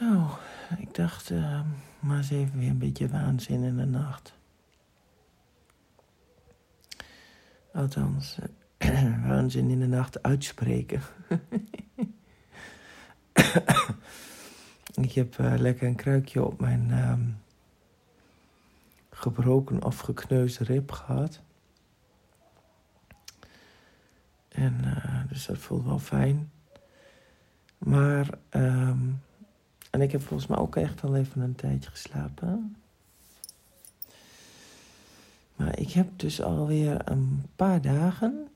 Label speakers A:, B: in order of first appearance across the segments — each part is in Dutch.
A: Zo, ik dacht, uh, maar eens even weer een beetje waanzin in de nacht. Althans, uh, waanzin in de nacht uitspreken. ik heb uh, lekker een kruikje op mijn um, gebroken of gekneusde rib gehad. En dus dat voelt wel fijn. Maar, um, en ik heb volgens mij ook echt al even een tijdje geslapen. Maar ik heb dus alweer een paar dagen.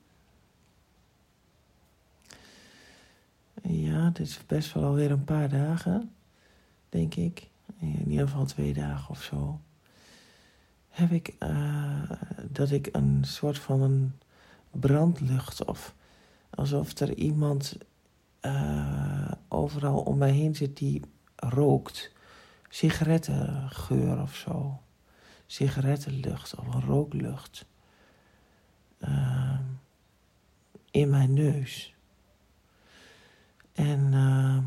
A: Ja, dit is best wel alweer een paar dagen, denk ik. In ieder geval twee dagen of zo. Heb ik uh, dat ik een soort van een brandlucht of alsof er iemand uh, overal om mij heen zit die rookt. Sigarettengeur of zo. Sigarettenlucht of een rooklucht. Uh, in mijn neus. En uh,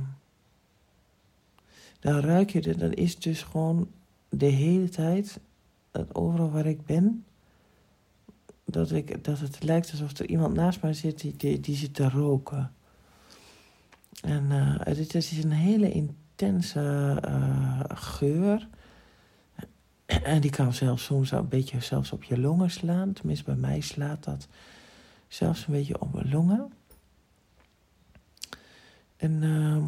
A: dan ruik je het, dan is dus gewoon de hele tijd, dat overal waar ik ben, dat, ik, dat het lijkt alsof er iemand naast mij zit die, die, die zit te roken. En uh, het is een hele intense uh, geur. En die kan zelfs soms een beetje zelfs op je longen slaan. Tenminste, bij mij slaat dat zelfs een beetje op mijn longen. En uh,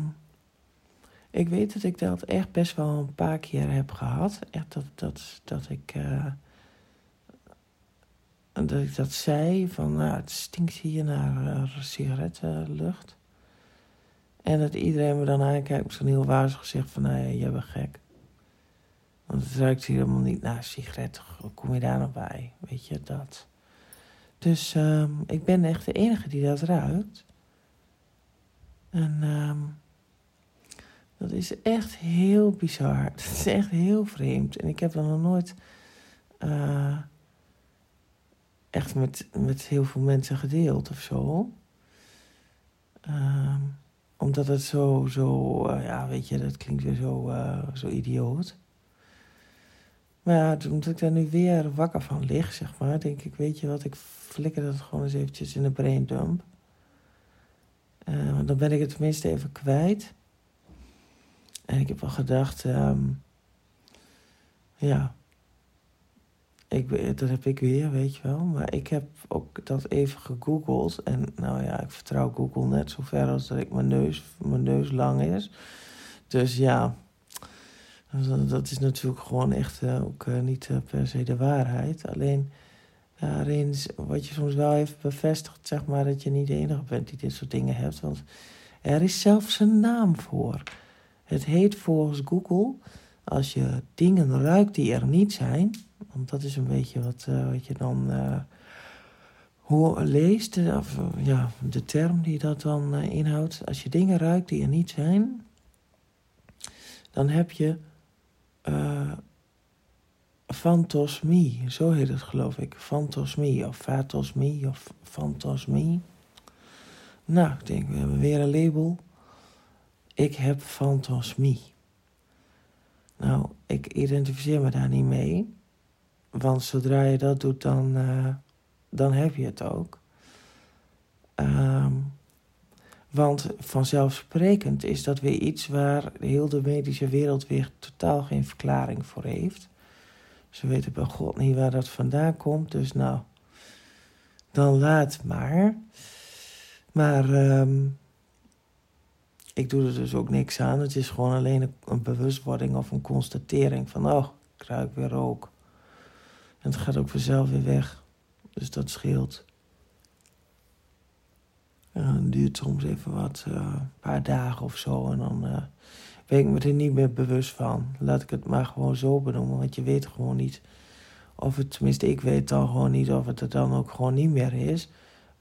A: ik weet dat ik dat echt best wel een paar keer heb gehad. Echt dat, dat, dat ik... Uh, dat ik dat zei, van nou, het stinkt hier naar sigarettenlucht. En dat iedereen me dan aankijkt met zo'n heel wazig zegt van, nou ja, bent gek. Want het ruikt hier helemaal niet naar sigaretten. Hoe kom je daar nog bij? Weet je, dat. Dus um, ik ben echt de enige die dat ruikt. En um, dat is echt heel bizar. Het is echt heel vreemd. En ik heb dat nog nooit uh, echt met, met heel veel mensen gedeeld of zo. Um, omdat het zo, zo uh, ja, weet je, dat klinkt weer zo, uh, zo idioot. Maar ja, omdat ik daar nu weer wakker van lig, zeg maar, denk ik, weet je wat, ik flikker dat gewoon eens eventjes in de braindump. Want dan ben ik het tenminste even kwijt. En ik heb wel gedacht, um, ja, ik, dat heb ik weer, weet je wel. Maar ik heb ook dat even gegoogeld. En nou ja, ik vertrouw Google net zo ver als dat ik mijn neus, mijn neus lang is. Dus ja, dat is natuurlijk gewoon echt uh, ook uh, niet uh, per se de waarheid. Alleen daarin wat je soms wel even bevestigt, zeg maar, dat je niet de enige bent die dit soort dingen hebt. Want er is zelfs een naam voor. Het heet volgens Google, als je dingen ruikt die er niet zijn want dat is een beetje wat, uh, wat je dan uh, leest. Of ja, de term die dat dan inhoudt. Als je dingen ruikt die er niet zijn, dan heb je fantosmie. Zo heet het geloof ik. Fantosmie of fatosmie of fantosmie. Nou, ik denk, we hebben weer een label. Ik heb fantosmie. Nou, ik identificeer me daar niet mee. Want zodra je dat doet, dan, uh, dan heb je het ook. Um, want vanzelfsprekend is dat weer iets waar heel de medische wereld weer totaal geen verklaring voor heeft. Ze weten bij God niet waar dat vandaan komt, dus nou, dan laat maar. Maar um, ik doe er dus ook niks aan. Het is gewoon alleen een, een bewustwording of een constatering van, oh, ik ruik weer rook. En het gaat ook vanzelf weer weg. Dus dat scheelt. En het duurt soms even wat, een uh, paar dagen of zo. En dan uh, ben ik me er niet meer bewust van. Laat ik het maar gewoon zo benoemen. Want je weet gewoon niet of het, tenminste ik weet dan gewoon niet of het er dan ook gewoon niet meer is.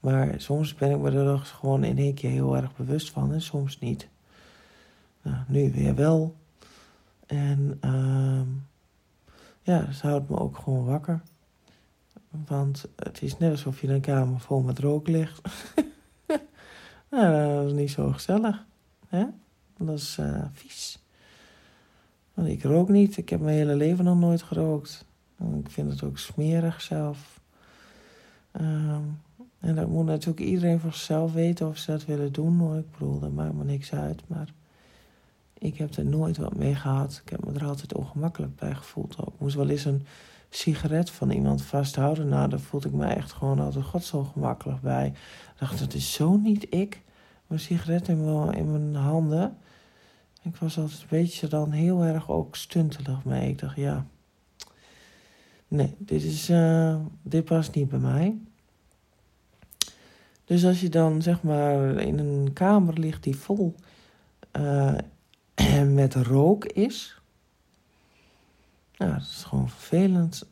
A: Maar soms ben ik me er gewoon in één keer heel erg bewust van en soms niet. Nou, nu weer wel. En... Uh, ja, dat houdt me ook gewoon wakker. Want het is net alsof je een kamer vol met rook ligt. nou, dat is niet zo gezellig. Hè? Dat is uh, vies. Want ik rook niet. Ik heb mijn hele leven nog nooit gerookt. ik vind het ook smerig zelf. Ehm, en dat moet natuurlijk iedereen voor zichzelf weten of ze dat willen doen. Hoor. Ik bedoel, dat maakt me niks uit. Maar ik heb er nooit wat mee gehad. Ik heb me er altijd ongemakkelijk bij gevoeld. Ik moest wel eens een sigaret van iemand vasthouden. Nou, daar voelde ik me echt gewoon altijd zo gemakkelijk bij. Ik dacht, dat is zo niet ik. Mijn sigaret in mijn, in mijn handen. Ik was altijd een beetje dan heel erg ook stuntelig mee. Ik dacht, ja, nee, dit, is, uh, dit past niet bij mij. Dus als je dan zeg maar in een kamer ligt die vol uh, met rook is. Nou, dat is gewoon vervelend.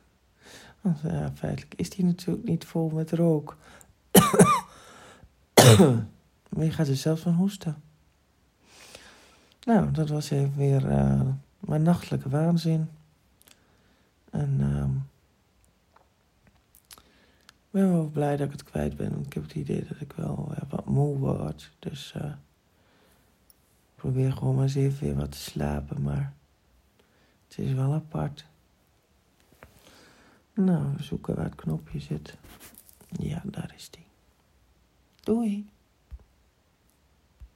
A: Want feitelijk is die natuurlijk niet vol met rook. maar je gaat er zelfs van hoesten. Nou, dat was even weer uh, mijn nachtelijke waanzin. En ik ben wel blij dat ik het kwijt ben. Want ik heb het idee dat ik wel uh, wat moe word. Dus uh, ik probeer gewoon maar eens even weer wat te slapen. Maar het is wel apart. Nou, we zoeken waar het knopje zit. Ja, daar is die. Doei.